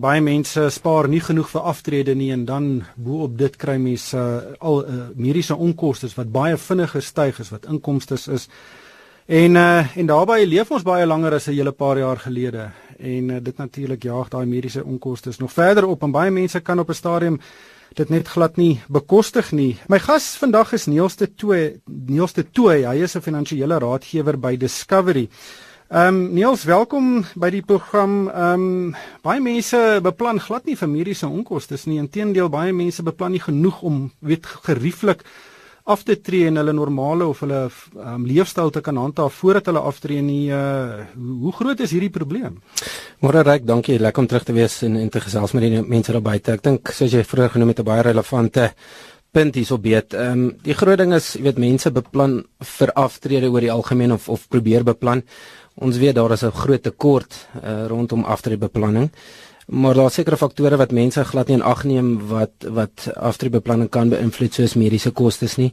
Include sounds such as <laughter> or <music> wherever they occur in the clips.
Baie mense spaar nie genoeg vir aftrede nie en dan bo-op dit kry mense uh, al uh, mediese onkoste wat baie vinniger styg as wat inkomste is. En uh, en daarbey leef ons baie langer as 'n hele paar jaar gelede en uh, dit natuurlik jaag daai mediese onkoste nog verder op en baie mense kan op 'n stadium dit net glad nie bekostig nie. My gas vandag is Niels de Tooy. Niels de Tooy, hy is 'n finansiële raadgewer by Discovery. Ehm um, Niels, welkom by die program. Ehm um, baie mense beplan glad nie vir mediese onkoste nie. Inteendeel, baie mense beplan nie genoeg om weet gerieflik af te tree en hulle normale of hulle um, leefstyl te kan handhaaf voordat hulle aftree nie. Uh, hoe groot is hierdie probleem? Môre Ryk dankie. Lekker om terug te wees en en te gesels met die mense daar buite. Ek dink soos jy vroeër genoem het 'n baie relevante punt hierso beet. Ehm um, die groot ding is jy weet mense beplan vir aftrede oor die algemeen of of probeer beplan ons weet daar is 'n groot tekort uh, rondom aftreebeplanning maar daar sekerre faktore wat mense glad nie in ag neem wat wat aftreebeplanning kan beïnvloed soos mediese kostes nie.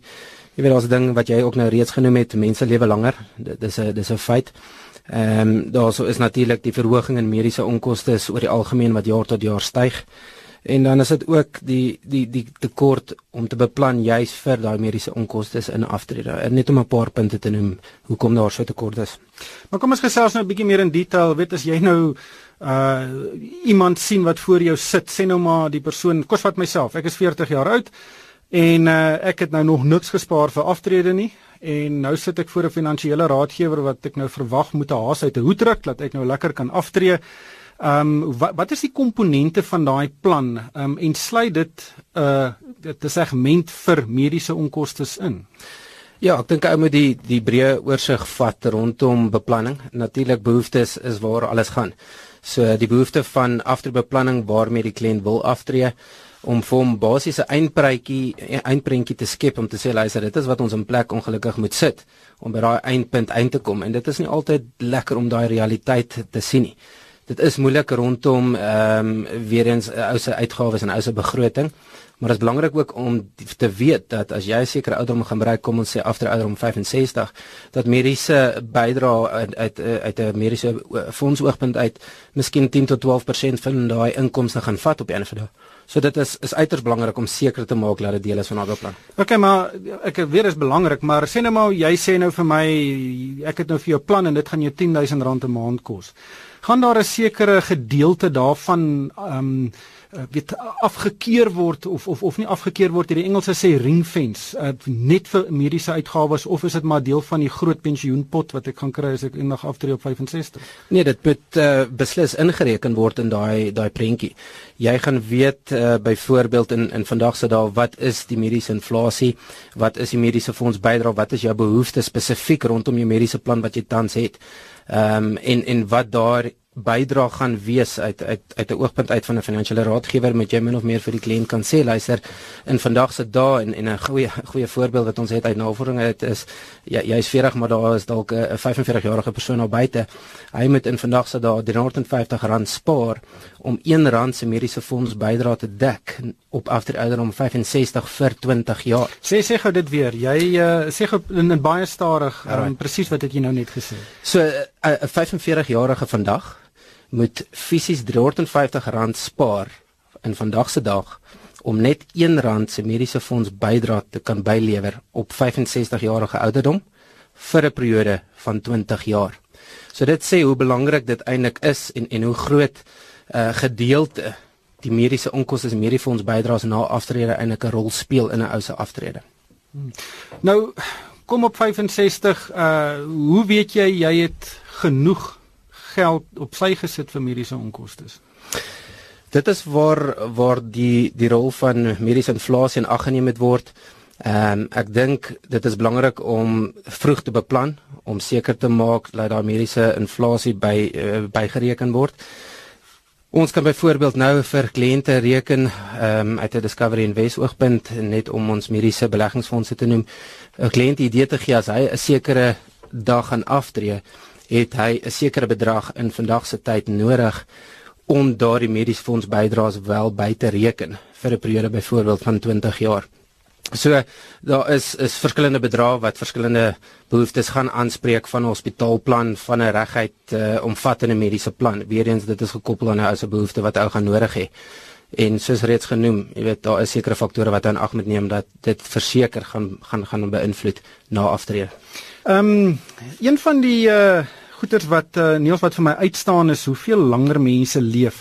Jy weet daar's 'n ding wat jy ook nou reeds genoem het, mense lewe langer. Dit is 'n dis 'n feit. Ehm um, daarso is natuurlik die verhoging in mediese onkoste oor die algemeen wat jaar tot jaar styg. En dan is dit ook die die die tekort om te beplan juis vir daai mediese onkoste in aftrede. Net om 'n paar punte te noem hoekom daar so tekort is. Maar kom ons gesels nou 'n bietjie meer in detail. Weet as jy nou uh iemand sien wat voor jou sit, sê nou maar die persoon, kos wat myself, ek is 40 jaar oud en uh ek het nou nog niks gespaar vir aftrede nie en nou sit ek voor 'n finansiële raadgewer wat ek nou verwag moet 'n haas uit 'n hoed ruk dat ek nou lekker kan aftree. Um wat wat is die komponente van daai plan? Um en sluit dit uh dit 'n segment vir mediese onkoste in? Ja, ek dink ou moet die die breë oorsig vat rondom beplanning. Natuurlik behoeftes is waar alles gaan. So die behoefte van aftreebeplanning waarmee die kliënt wil aftree om vir hom basiese eindprentjie eindprentjie te skep om te sê luister dit is wat ons in plek ongelukkig moet sit om by daai eindpunt eind te kom en dit is nie altyd lekker om daai realiteit te sien nie. Dit is moeilik rondom ehm um, weer eens ou se uitgawes en ou se begroting. Maar dit is belangrik ook om te weet dat as jy 'n sekere ouderdom gaan bereik, kom ons sê agter ouderdom 65, dat mediese bydrae uit uit uit 'n mediese fondsoogpunt uit miskien 10 tot 12% van daai inkomste gaan vat op 'n of ander dag. So dit is is uiters belangrik om seker te maak dat dit deel is van daardie plan. OK, maar ek weet dit is belangrik, maar sê nou maar jy sê nou vir my ek het nou vir jou plan en dit gaan jou R10000 'n maand kos. Gaan daar 'n sekere gedeelte daarvan ehm um, weet afgekeur word of of of nie afgekeur word hierdie Engelse sê ring fence uh, net vir mediese uitgawes of is dit maar deel van die groot pensioenpot wat ek gaan kry as ek eendag aftree op 65 Nee dit moet uh, beslis ingereken word in daai daai prentjie. Jy gaan weet uh, byvoorbeeld in in vandag se dae wat is die mediese inflasie? Wat is die mediese fonds bydra wat is jou behoeftes spesifiek rondom jou mediese plan wat jy tans het ehm um, en en wat daar bydra gaan wees uit uit uit 'n oogpunt uit van 'n finansiële raadgewer met jy min of meer vir die kliënt kan sê luister in vandag se dae en en 'n goeie <laughs> goeie voorbeeld wat ons het uit navorsing het is jy jy's 40 maar daar is dalk 'n 45 jarige persoon al buite. Hy moet in vandag se dae 350 rand spaar om 1 rand se mediese fonds bydra te dek op after ouderdom 65 vir 20 jaar. Sê sê gou dit weer. Jy uh, sê gou in, in baie stadig um, presies wat het jy nou net gesê so 'n uh, 45 jarige vandag moet fisies R350 spaar in vandag se dag om net R1 se mediese fonds bydra te kan bylewer op 65 jarige ouderdom vir 'n periode van 20 jaar. So dit sê hoe belangrik dit eintlik is en en hoe groot 'n uh, gedeelte die mediese onkoste en mediese fonds bydraes na aftrede eintlik 'n rol speel in 'n ou se aftrede. Hmm. Nou kom op 65 uh hoe weet jy jy het genoeg geld op sy gesit vir mediese onkoste. Dit is waar waar die die rol van mediese inflasie in ag geneem word. Ehm um, ek dink dit is belangrik om vroeg te beplan om seker te maak dat daar mediese inflasie by uh, bygereken word. Ons kan byvoorbeeld nou vir kliënte reken ehm um, uit 'n Discovery Invest oogpunt net om ons mediese beleggingsfondse te noem. 'n Kliënt idee te gee as hy 'n sekere dag gaan aftree, het hy 'n sekere bedrag in vandag se tyd nodig om daardie mediese fonds bydraes wel by te reken vir 'n periode byvoorbeeld van 20 jaar. So daar is is verskillende bedrae wat verskillende behoeftes gaan aanspreek van 'n hospitaalplan, van 'n reguit uh, omvattende mediese plan. Weerens dit is gekoppel aan 'n ou se behoefte wat ou gaan nodig hê. En soos reeds genoem, jy weet daar is sekere faktore wat aan ag moet neem dat dit verseker gaan gaan gaan beïnvloed na aftrede. Ehm um, een van die uh goeters wat uh, Niels wat vir my uitstaan is hoeveel langer mense leef.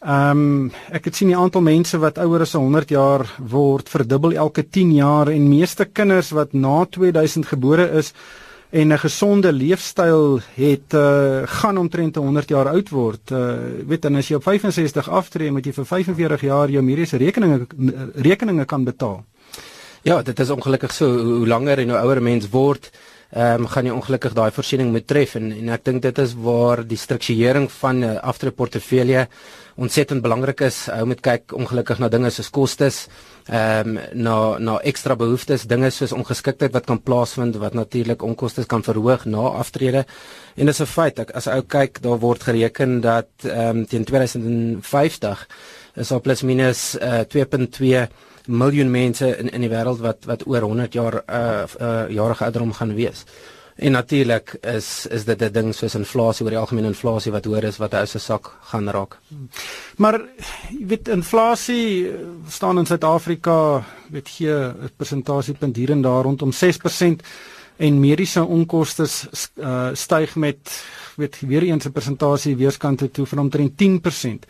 Ehm um, ek het sien die aantal mense wat ouer as 100 jaar word verdubbel elke 10 jaar en meeste kinders wat na 2000 gebore is en 'n gesonde leefstyl het uh, gaan omtrent 100 jaar oud word. Uh, weet en as jy op 65 aftree moet jy vir 45 jaar jou mediese rekeninge rekeninge kan betaal. Ja, dit is ongelukkig so hoe langer en hoe ouer 'n mens word, ehm um, gaan jy ongelukkig daai voorsiening moet tref en en ek dink dit is waar die strukturering van 'n uh, aftreeportefeulje ontsettend belangrik is. Ou moet kyk ongelukkig na dinge soos kostes, ehm um, na na ekstra behoeftes, dinge soos ongeskiktheid wat kan plaasvind wat natuurlik onkoste kan verhoog na aftrede. En dis 'n feit. Ek, as ou kyk, daar word gereken dat ehm um, teen 2050 is daar plus minus uh, 2.2 miljoen mense in in die wêreld wat wat oor 100 jaar uh, uh jarige ouderdom gaan wees. En natuurlik is is dit 'n ding soos inflasie oor die algemene inflasie wat hoor is wat ou se sak gaan raak. Maar jy weet inflasie staan in Suid-Afrika weet gee 'n persentasiepunt hier en daar rondom 6% en mediese onkoste uh, styg met weet weer eens 'n persentasie weerskante toe van omtrent 10%.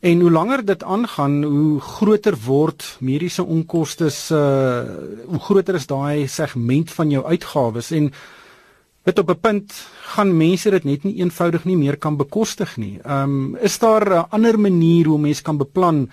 En hoe langer dit aangaan, hoe groter word mediese onkoste uh hoe groter is daai segment van jou uitgawes en Dit op 'n punt gaan mense dit net nie eenvoudig nie meer kan bekostig nie. Ehm um, is daar 'n ander manier hoe mense kan beplan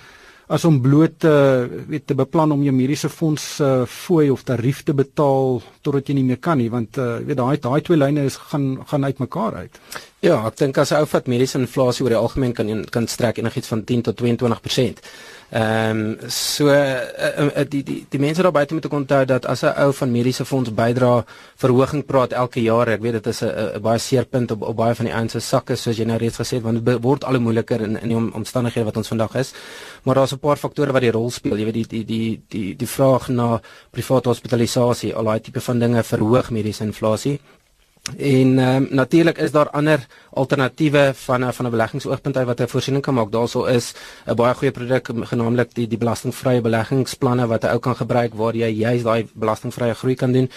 as om bloot te weet te beplan om jou mediese fonds uh, fooi of tarief te betaal totdat jy nie meer kan nie want uh, weet daai daai twee lyne is gaan gaan uitmekaar uit. Ja, ek dink as 'n ou vat mediese inflasie oor die algemeen kan kan strek enigiets van 10 tot 22%. Ehm um, so uh, uh, die die die mense daar buite moet onthou dat as 'n ou van mediese fonds bydra verhoging praat elke jaar, ek weet dit is 'n baie seer punt op op baie van die ouens se sakke soos jy nou reeds gesê het want dit word al hoe moeiliker in in die om, omstandighede wat ons vandag is. Maar daar's 'n paar faktore wat die rol speel. Jy weet die die die die die vraag na private hospitalisasie, al daai tipe van dinge verhoog mediese inflasie. En ehm um, natuurlik is daar ander alternatiewe van 'n van 'n beleggingsoogpunt uit wat 'n voorsiening kan maak. Daarso is 'n baie goeie produk genaamlik die die belastingvrye beleggingsplanne wat 'n ou kan gebruik waar jy juist daai belastingvrye groei kan doen.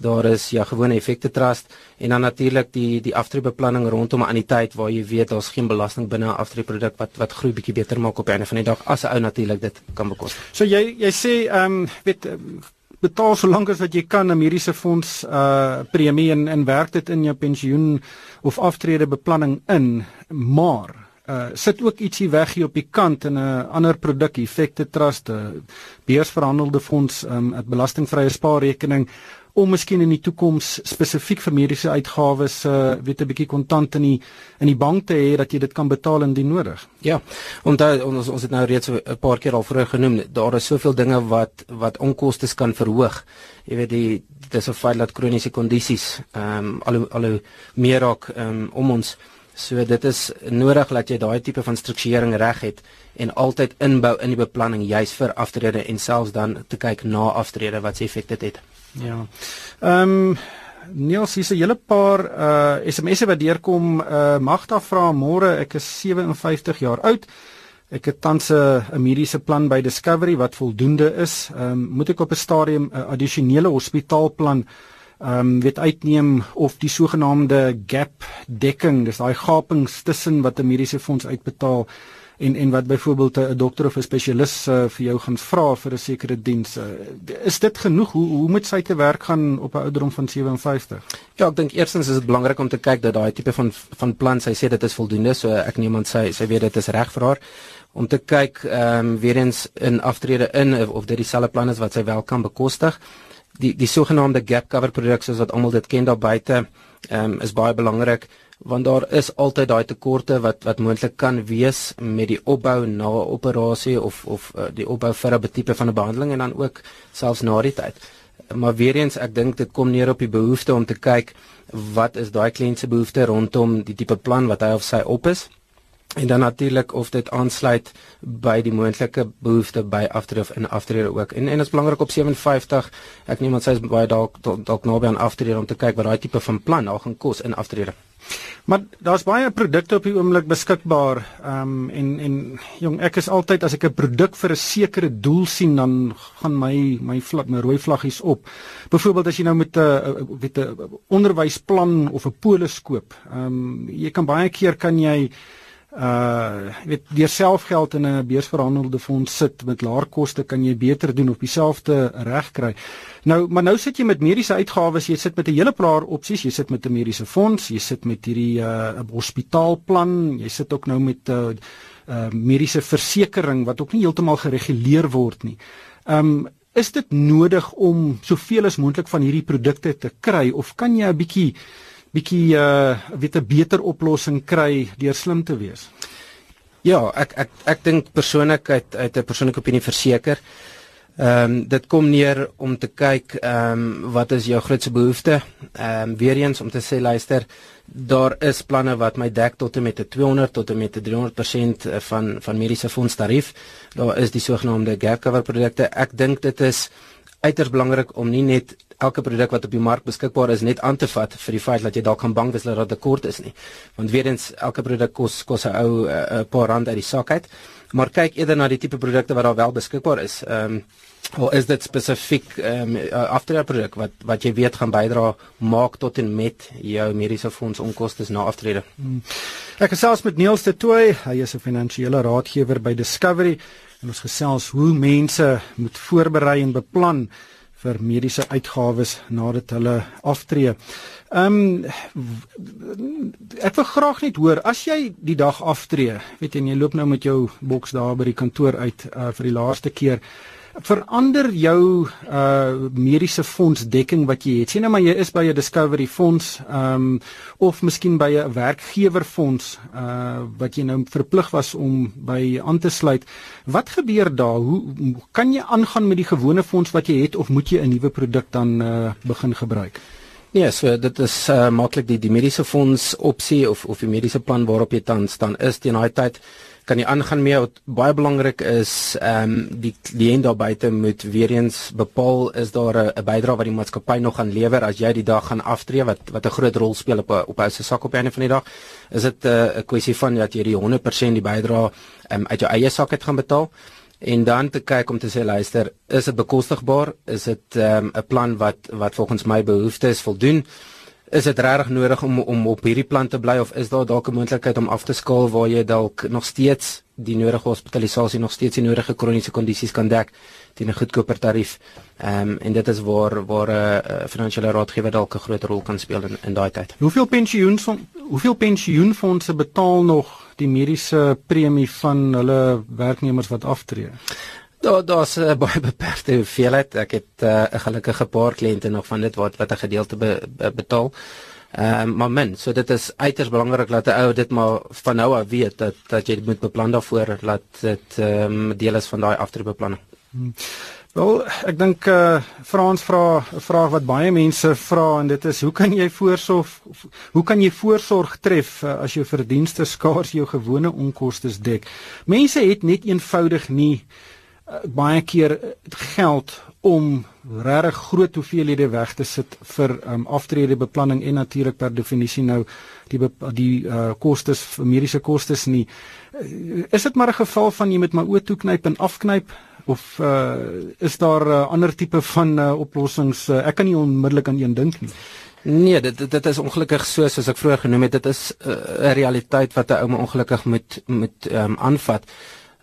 Daar is ja gewone effekte trust en dan natuurlik die die aftreebeplanning rondom 'n anniteit waar jy weet daar's geen belasting binne 'n aftreeproduk wat wat groei bietjie beter maak op die einde van die dag as 'n ou natuurlik dit kan bekostig. So jy jy sê ehm um, weet betaal so lank as wat jy kan 'n mediese fonds uh premie en en werk dit in jou pensioen of aftrede beplanning in. Maar uh sit ook ietsie weg hier op die kant in 'n ander produk effekte trust 'n beursverhandelde fonds 'n um, belastingvrye spaarrekening om miskien in die toekoms spesifiek vir mediese uitgawes uh weet 'n bietjie kontant in die in die bank te hê dat jy dit kan betaal indien nodig. Ja. Daar ons ons het nou reeds 'n paar keer al vroeër genoem, daar is soveel dinge wat wat onkoste kan verhoog. Jy weet die dis 'n feit dat kroniese kondisies ehm um, al al meer raak ehm um, om ons So dit is nodig dat jy daai tipe van strukturering reg het en altyd inbou in die beplanning juis vir aftrede en selfs dan te kyk na aftrede wat se effek dit het. Ja. Ehm um, Niels, hier's 'n hele paar uh SMS'e wat deurkom. Uh Magda vra môre, ek is 57 jaar oud. Ek het tans 'n mediese plan by Discovery wat voldoende is. Ehm um, moet ek op 'n stadium 'n addisionele hospitaalplan ehm um, weet uitneem of die sogenaamde gap dekking, dis daai gapings tussen wat 'n mediese fonds uitbetaal en en wat byvoorbeeld 'n dokter of 'n spesialis uh, vir jou gaan vra vir 'n sekere diens. Uh, is dit genoeg? Hoe hoe moet sy te werk gaan op 'n ouderdom van 57? Ja, ek dink eerstens is dit belangrik om te kyk dat daai tipe van van plan sy sê dit is voldoende, so ek neem aan sy sy weet dit is reg vir haar om te kyk ehm um, weer eens in aftrede in of, of dit dieselfde plan is wat sy wel kan bekostig. Die die sogenaamde gap cover produk soos wat almal dit ken daar buite, ehm um, is baie belangrik want daar is altyd daai tekorte wat wat moontlik kan wees met die opbou na 'n operasie of of uh, die opbou vir 'n tipe van 'n behandeling en dan ook selfs na die tyd. Maar weer eens, ek dink dit kom neer op die behoefte om te kyk wat is daai kliënt se behoefte rondom die tipe plan wat hy of sy op is en dan natuurlik of dit aansluit by die moontlike behoefte by aftrede of in aftrede ook. En en dit is belangrik op 57. Ek neem aan sy is baie dalk dalk naby aan aftrede om te kyk wat daai tipe van plan daar gaan kos in aftrede. Maar daar's baie produkte op die oomblik beskikbaar. Ehm um, en en jong, ek is altyd as ek 'n produk vir 'n sekere doel sien, dan gaan my my vlag my rooi vlaggies op. Byvoorbeeld as jy nou met 'n weet 'n onderwysplan of 'n polis koop. Ehm um, jy kan baie keer kan jy uh jy weet deur selfgeld in 'n beursverhandelde fonds sit met laer koste kan jy beter doen of dieselfde reg kry. Nou maar nou sit jy met mediese uitgawes, jy sit met 'n hele paar opsies, jy sit met 'n mediese fonds, jy sit met hierdie uh hospitaalplan, jy sit ook nou met 'n uh, uh mediese versekering wat ook nie heeltemal gereguleer word nie. Um is dit nodig om soveel as moontlik van hierdie produkte te kry of kan jy 'n bietjie bietjie uh weet 'n beter oplossing kry deur slim te wees. Ja, ek ek ek dink persoonlik uit uit 'n persoonlike opinie verseker. Ehm um, dit kom neer om te kyk ehm um, wat is jou grootste behoefte? Ehm um, weer eens om te sê luister, daar is planne wat my dek tot en met 'n 200 tot en met 'n 300% van van mediese fonds tarief. Daar is die sogenaamde gap cover produkte. Ek dink dit is uiters belangrik om nie net elke produk wat op die mark beskikbaar is net aan te vat vir die feit dat jy dalk kan bang wees dat daar 'n tekort is nie. Want weer eens elke produk kos kos 'n ou eh, 'n paar rand uit die sak uit. Maar kyk eerder na die tipe produkte wat daar wel beskikbaar is. Ehm um, of is dit spesifiek ehm um, aftrede produk wat wat jy weet gaan bydra maak tot en met jou mediese fonds onkoste na aftrede. Hmm. Ek gesels met Niels de Tooy, hy is 'n finansiële raadgewer by Discovery en ons gesels hoe mense moet voorberei en beplan vir mediese uitgawes nadat hulle aftree. Ehm um, ek wil graag net hoor as jy die dag aftree, weet jy, jy loop nou met jou boks daar by die kantoor uit uh, vir die laaste keer verander jou uh mediese fonds dekking wat jy het. Sien nou maar jy is by 'n Discovery fonds um of miskien by 'n werkgewer fonds uh wat jy nou verplig was om by aan te sluit. Wat gebeur daar? Hoe kan jy aangaan met die gewone fonds wat jy het of moet jy 'n nuwe produk dan uh begin gebruik? Nee, so dit is uh maklik die die mediese fonds opsie of of die mediese plan waarop jy tans staan is teen daai tyd kan jy aangaan mee. Wat baie belangrik is ehm um, die kliënt daar buite moet weer eens bepaal is daar 'n bydrae wat die maatskappy nog gaan lewer as jy die dag gaan aftree wat wat 'n groot rol speel op op jou se sak op einde van die dag? Is dit eh, 'n uh, kwessie van dat jy die 100% die bydrae um, uit jou eie sak uit gaan betaal? En dan te kyk om te sê luister is dit bekostigbaar? Is dit ehm, 'n um, plan wat wat volgens my behoeftes voldoen is dit regtig nodig om om op hierdie plan te bly of is daar dalk 'n moontlikheid om af te skaal waar jy dalk nog steeds die nodige hospitalisasie nog steeds die nodige kroniese kondisies kan dek teen 'n goedkoper tarief. Ehm um, en dit is waar waar 'n uh, finansiële raadgewer dalk 'n groot rol kan speel in in daai tyd. Hoeveel pensioenfonds hoeveel pensioenfondse betaal nog die mediese premie van hulle werknemers wat aftree? Daar daar's 'n uh, baie beperkte hoeveelheid. Ek het uh, 'n uh, gelukkige paar kliënte nog van dit wat wat 'n gedeelte be, be, betaal. Ehm uh, maar men, so dit is uiters belangrik dat 'n ou dit maar van nou af weet dat dat jy moet beplan daarvoor dat dit ehm um, deel is van daai aftreebeplanning. Hmm. Wel, ek dink eh uh, Frans vra 'n vraag wat baie mense vra en dit is hoe kan jy voorsorg hoe kan jy voorsorg tref uh, as jou verdienste skaars jou gewone onkoste dek? Mense het net eenvoudig nie baie keer geld om regtig groot hoeveelhede weg te sit vir um, aftredebeplanning en natuurlik per definisie nou die die uh, kostes mediese kostes nie. Uh, is dit maar 'n geval van jy met my oë toe knyp en afknyp of uh, is daar uh, ander tipe van uh, oplossings? Uh, ek kan nie onmiddellik aan een dink nie. Nee, dit dit is ongelukkig so soos ek vroeër genoem het, dit is 'n uh, realiteit wat 'n ou ongelukkig moet moet ehm um, aanvat.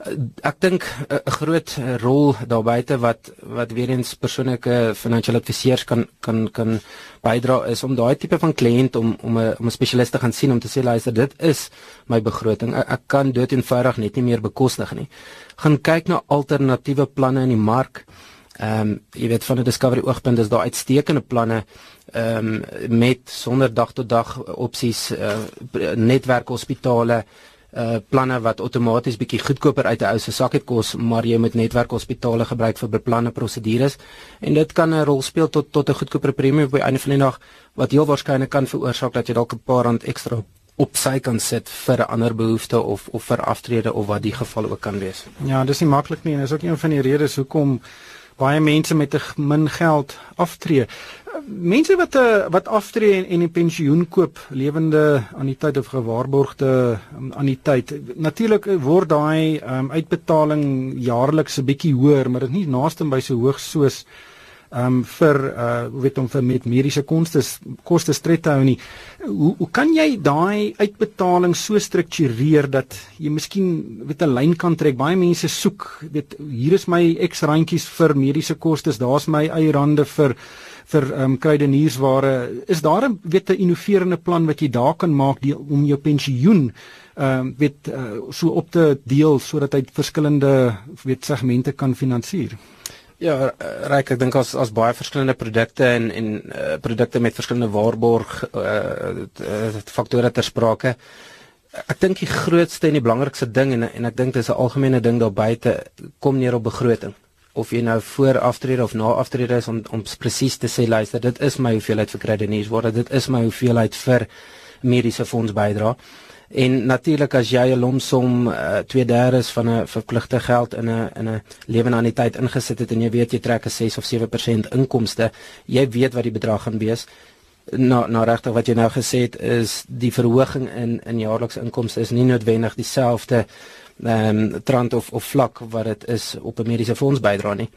Eh, ek dink 'n groot rol daar buite wat wat weer eens persoonlike finansiële adviseurs kan kan kan bydra is om daai tipe van kliënt om om 'n om 'n spesialis te gaan sien om te sê luister dit is my begroting. Ek, ek kan dit eenvoudig net nie meer bekostig nie. Gaan kyk na alternatiewe planne in die mark. Ehm um, jy weet van 'n discovery oogpunt is daar uitstekende planne ehm um, met sonder dag tot dag opsies uh, netwerkhospitale uh planne wat outomaties bietjie goedkoper uit 'n ou se sak het kos, maar jy moet netwerkhospitale gebruik vir beplanne prosedures en dit kan 'n rol speel tot tot 'n goedkoper premie op die einde van die dag wat heel waarskynlik kan veroorsaak dat jy dalk 'n paar rand ekstra op sy kan sit vir 'n ander behoefte of of vir aftrede of wat die geval ook kan wees. Ja, dis nie maklik nie en dis ook een van die redes hoekom baie mense met te min geld aftree. Mense wat 'n eh, wat aftree en, en 'n pensioen koop lewende aan die tyd of gewaarborgde um, aan die tyd. Natuurlik word daai um, uitbetaling jaarliks 'n bietjie hoër, maar dit nie naaste by so hoog soos um vir uh weet om vir met mediese kostes kostes tred te hou nie. Hoe hoe kan jy daai uitbetaling so struktureer dat jy miskien weet 'n lyn kan trek? Baie mense soek, weet hier is my X randjies vir mediese kostes, daar's my Y rande vir vir um kruideniersware. Is daar 'n weet 'n innoverende plan wat jy daar kan maak die, om jou pensioen ehm um, weet uh, so op te deel sodat hy verskillende weet segmente kan finansier? Ja, reik ek dink as as baie verskillende produkte en en uh, produkte met verskillende waarborg uh, faktore ter sprake. Ek dink die grootste en die belangrikste ding en en ek dink dis 'n algemene ding daar buite kom neer op begroting. Of jy nou voor aftrede of na aftrede is om om presies te sê luister, dit is my hoeveelheid vir kredietnuus word, dit is my hoeveelheid vir mediese fonds bydra. En natuurlik as jy 'n lomsom 2/3 uh, van 'n verpligte geld in 'n in 'n lewenaniteit ingesit het en jy weet jy trek 'n 6 of 7% inkomste, jy weet wat die bedrag gaan wees. Nou nou regtig wat jy nou gesê het is die verhoging in in jaarlikse inkomste is nie noodwendig dieselfde ehm um, trant of of vlak wat dit is op 'n mediese fonds bydra nie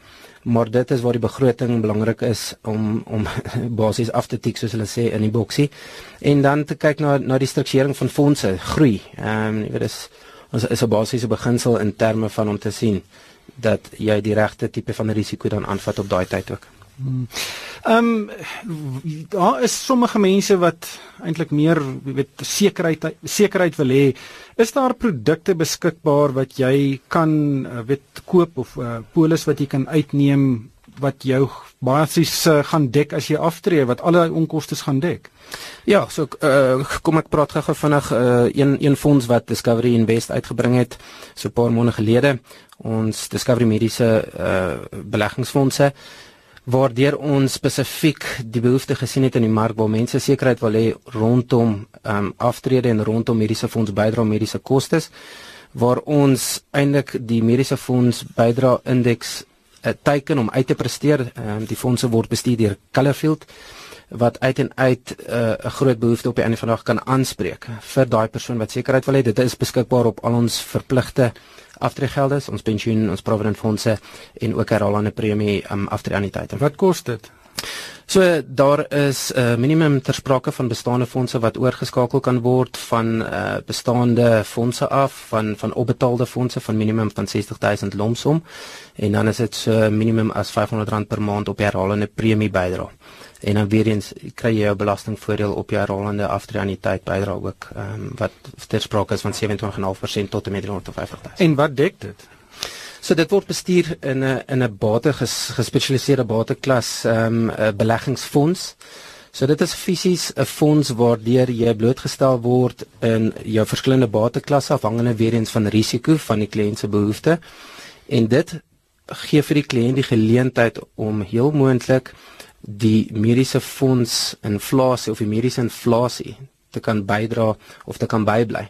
maar dit is waar die begroting belangrik is om om <laughs> basies af te tik soos hulle sê in die boksie en dan te kyk na na die strukturering van fondse groei. Ehm um, jy weet dis ons is 'n basiese beginsel in terme van om te sien dat jy die regte tipe van risiko dan aanvat op daai tyd ook. Hmm. Ehm um, daar is sommige mense wat eintlik meer weet sekerheid sekerheid wil hê. Is daar produkte beskikbaar wat jy kan eh, weet koop of uh, polis wat jy kan uitneem wat jou basies uh, gaan dek as jy aftree wat alle onkoste gaan dek? Ja, so uh, kom ek praat gou vinnig uh, een een fonds wat Discovery Invest uitgebring het so 'n paar maande gelede. Ons Discovery Mediese uh, beleggingsfondse waardeur ons spesifiek die behoefte gesien het in die mark waar mense sekerheid wil hê rondom ehm um, aftrede en rondom mediese fonds bydra mediese kostes waar ons eintlik die mediese fonds bydra indeks 'n uh, teiken om uit te presteer. Ehm um, die fondse word bestuur deur Colorfield wat uit en uit eh, 'n uh, groot behoefte op die einde van die dag kan aanspreek vir daai persoon wat sekerheid wil hê. Dit is beskikbaar op al ons verpligte aftreegelde, ons pensioen, ons provident fondse en ook herhalende premie um, aftreeanniteite. Wat kos dit? So daar is 'n uh, minimum ter sprake van bestaande fondse wat oorgeskakel kan word van uh, bestaande fondse af van van opbetaalde fondse van minimum van 60000 lomsom en dan is dit so minimum as R500 per maand op herhalende premie bydra en dan weer eens kry jy jou belastingvoordeel op jou herhalende aftreeanniteit bydra ook um, wat ter sprake is van 27.5% tot en met 350 000. En wat dek dit? So dit word bestuur in 'n in 'n bate ges, gespesialiseerde bateklas ehm um, 'n beleggingsfonds. So dit is fisies 'n fonds waardeur jy blootgestel word in jou verskillende bateklasse afhangende weer eens van risiko van die kliënt se behoeftes. En dit gee vir die kliënt die geleentheid om heel moontlik die mediese fonds inflasie of die mediese inflasie te kan bydra of te kan bybly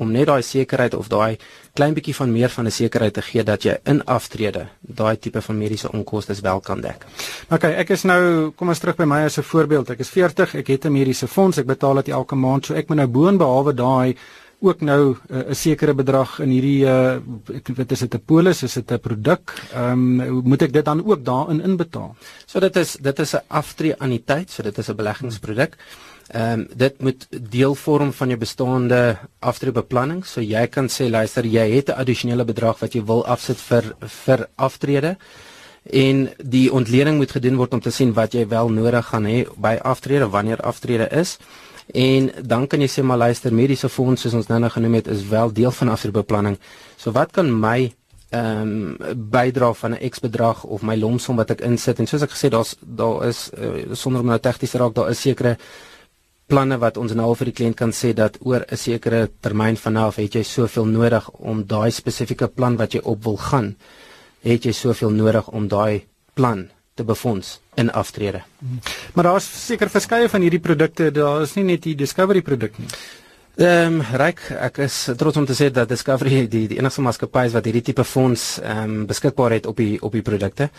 om net daai sekerheid of daai klein bietjie van meer van 'n sekerheid te gee dat jy in aftrede daai tipe van mediese onkoste wel kan dek. OK, ek is nou kom ons terug by my as 'n voorbeeld. Ek is 40, ek het 'n mediese fonds, ek betaal dit elke maand, so ek moet nou boonbehalwe daai ook nou eh, 'n uh, sekere bedrag in hierdie uh, ek weet is dit 'n polis is dit 'n produk ehm um, moet ek dit dan ook daarin inbetaal? So dit is dit is 'n aftree anniteit so dit is 'n beleggingsproduk. Ehm um, dit moet deel vorm van jou bestaande aftreebeplanning. So jy kan sê luister jy het 'n addisionele bedrag wat jy wil afsit vir vir aftrede. En die ontleding moet gedoen word om te sien wat jy wel nodig gaan hê by aftrede wanneer aftrede is En dan kan jy sê maar luister, mediese fonds soos ons nou nou genoem het is wel deel van afdrukbeplanning. So wat kan my ehm um, bydra van 'n X bedrag of my lomsom wat ek insit en soos ek gesê daar's daar is uh, sonder om nou tegnies te raak, daar is sekere planne wat ons nou vir die kliënt kan sê dat oor 'n sekere termyn vanaf het jy soveel nodig om daai spesifieke plan wat jy op wil gaan, het jy soveel nodig om daai plan te befonds in aftrede. Maar daar's seker verskeie van hierdie produkte, daar is nie net die Discovery produk nie. Ehm um, ryk, ek is trots om te sê dat Discovery die die enigste maatskappy is wat hierdie tipe fonds ehm um, beskikbaar het op die op die produkte.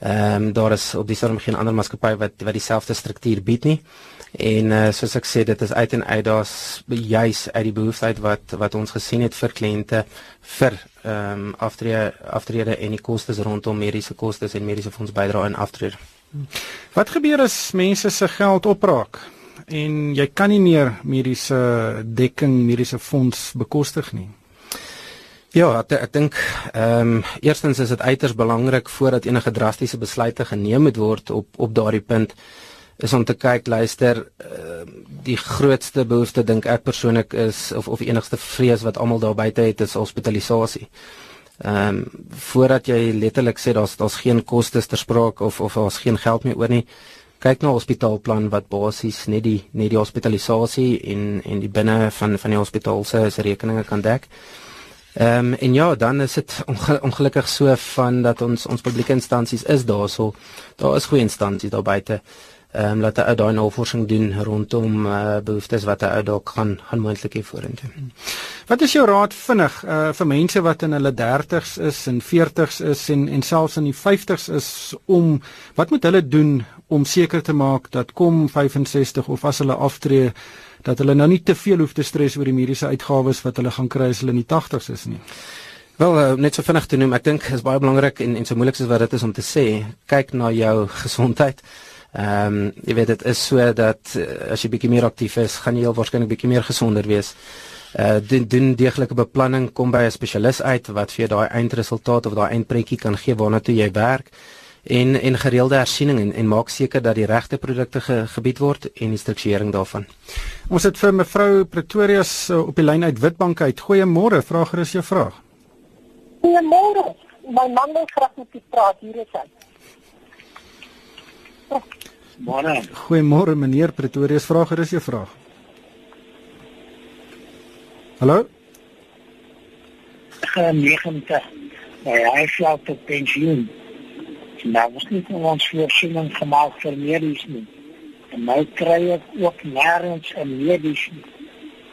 Ehm um, daar is op die stadium geen ander maatskappy wat wat dieselfde struktuur bied nie. En uh, soos ek sê, dit is uit en uit daar's juis uit die behoefte wat wat ons gesien het vir kliënte vir ehm um, aftrede aftrede en die kostes rondom mediese kostes en mediese fonds bydra in aftrede. Wat gebeur as mense se geld opraak en jy kan nie meer mediese dekking, mediese fonds bekostig nie? Ja, ek, ek dink ehm um, eerstens is dit uiters belangrik voordat enige drastiese besluite geneem moet word op op daardie punt is om te kyk luister uh, die grootste behoefte dink ek persoonlik is of of enigste vrees wat almal daar buite het is hospitalisasie. Ehm um, voordat jy letterlik sê daar's daar's geen kostes ter sprake of of daar's geen geld meer oor nie. Kyk na 'n hospitaalplan wat basies net die net die hospitalisasie en en die binne van van die hospitaal se se rekeninge kan dek. Ehm um, en ja, dan is dit ongelukkig so van dat ons ons publieke instansies is daarso. Daar is goeie instansies daar buite ehm um, laat hy daai navorsing doen rondom uh, behoeftes wat hy dalk gaan gaan moontlik hê vorentoe. Wat is jou raad vinnig uh, vir mense wat in hulle 30's is en 40's is en en selfs in die 50's is om wat moet hulle doen om seker te maak dat kom 65 of as hulle aftree dat hulle nou nie te veel hoef te stres oor die mediese uitgawes wat hulle gaan kry as hulle in die 80's is nie. Wel uh, net so vinnig te noem, ek dink is baie belangrik en en so moeilik soos wat dit is om te sê, kyk na jou <laughs> gesondheid. Ehm um, jy weet dit is so dat uh, as jy bietjie meer aktief is, gaan jy heel waarskynlik bietjie meer gesonder wees. Uh doen doen deeglike beplanning, kom by 'n spesialis uit wat vir jou daai eindresultaat of daai eindprentjie kan gee waarna toe jy werk en en gereelde hersiening en, en maak seker dat die regte produkte ge, gebied word en die strukturering daarvan. Ons het vir mevrou Pretorius uh, op die lyn uit Witbank uit. Goeiemôre, vra gerus jou vraag. Goeiemôre. My man wil graag met u praat hier is hy. Môre. Goeiemôre meneer Pretorius, vra gerus jou vraag. Hallo? Gaan 90. Maar hy slaap tot pensioen. Nou was nie ons voorsiening gemaak vir medies nie. En nou kry ek ook nêrens 'n medies nie.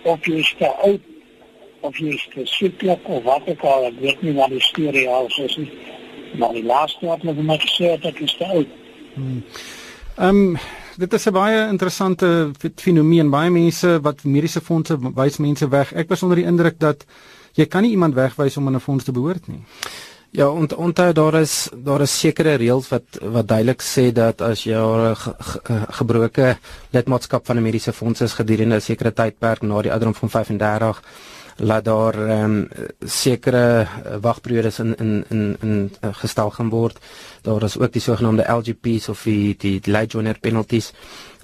Of jy is te oud of jy is te sieklik of wat ook al, ek weet nie wat die storie al is nie. Maar die laaste wat hulle my gesê het, ek is te oud. Hmm. Ehm um, dit is 'n baie interessante fenomeen. Baie mense wat mediese fondse wys mense weg. Ek was onder die indruk dat jy kan nie iemand wegwys om aan 'n fonds te behoort nie. Ja, ont, onthou daar is daar is sekere reëls wat wat duidelik sê dat as jy 'n ge, ge, gebroke lidmaatskap van 'n mediese fonds is gedurende 'n sekere tydperk na die ouderdom van 35 laat daar ehm um, sekere eh, wagperiodes in in in in uh, gestel gaan word. Daar is ook die sogenaamde LGPs of die die late joiner penalties.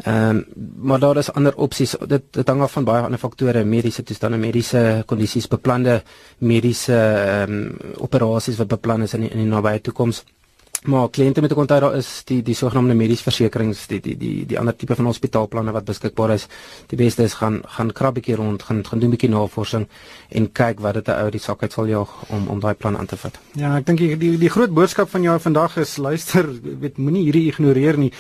Ehm um, maar daar is ander opsies. Dit dit hang af van baie ander faktore, mediese toestande, mediese kondisies, beplande mediese ehm um, operasies wat beplan is in die, in die nabye toekoms. Maar kliënte met 'n kontak daar is die die sogenaamde mediese versekerings, die die die die ander tipe van hospitaalplanne wat beskikbaar is. Die beste is gaan gaan krab 'n bietjie rond, gaan gaan doen 'n bietjie navorsing en kyk wat dit ou die sak uit sal jaag om om daai plan aan te vat. Ja, ek dink die, die die groot boodskap van jou vandag is luister, weet moenie hierdie ignoreer nie.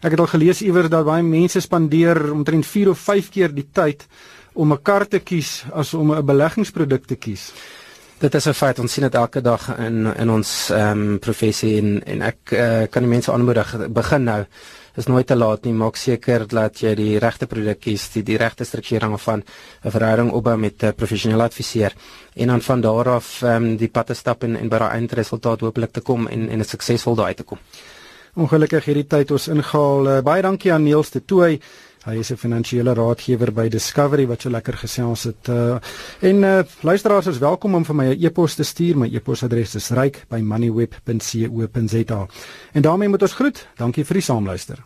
Ek het al gelees iewers dat baie mense spandeer omtrent 4 of 5 keer die tyd om 'n kar te kies as om 'n beleggingsproduk te kies. Dit is 'n feit. Ons sien dit elke dag in in ons ehm um, professie en en ek uh, kan die mense aanmoedig. Begin nou. Is nooit te laat nie. Maak seker dat jy die regte produk kies die die regte strukturing van 'n verhouding opbou met 'n professionele adviseur. En dan van daar af ehm um, die pad te stap en en by daai eindresultaat hopelik te kom en en 'n suksesvol daai te kom. Ongelukkig hierdie tyd ons ingehaal. Uh, baie dankie aan Niels de Tooy Hy is 'n finansiële raadgewer by Discovery wat so lekker gesels het. Uh, en uh, luisteraars is welkom om vir my 'n e-pos te stuur. My e-posadres is ryk@moneyweb.co.za. En daarmee moet ons groet. Dankie vir die saamluister.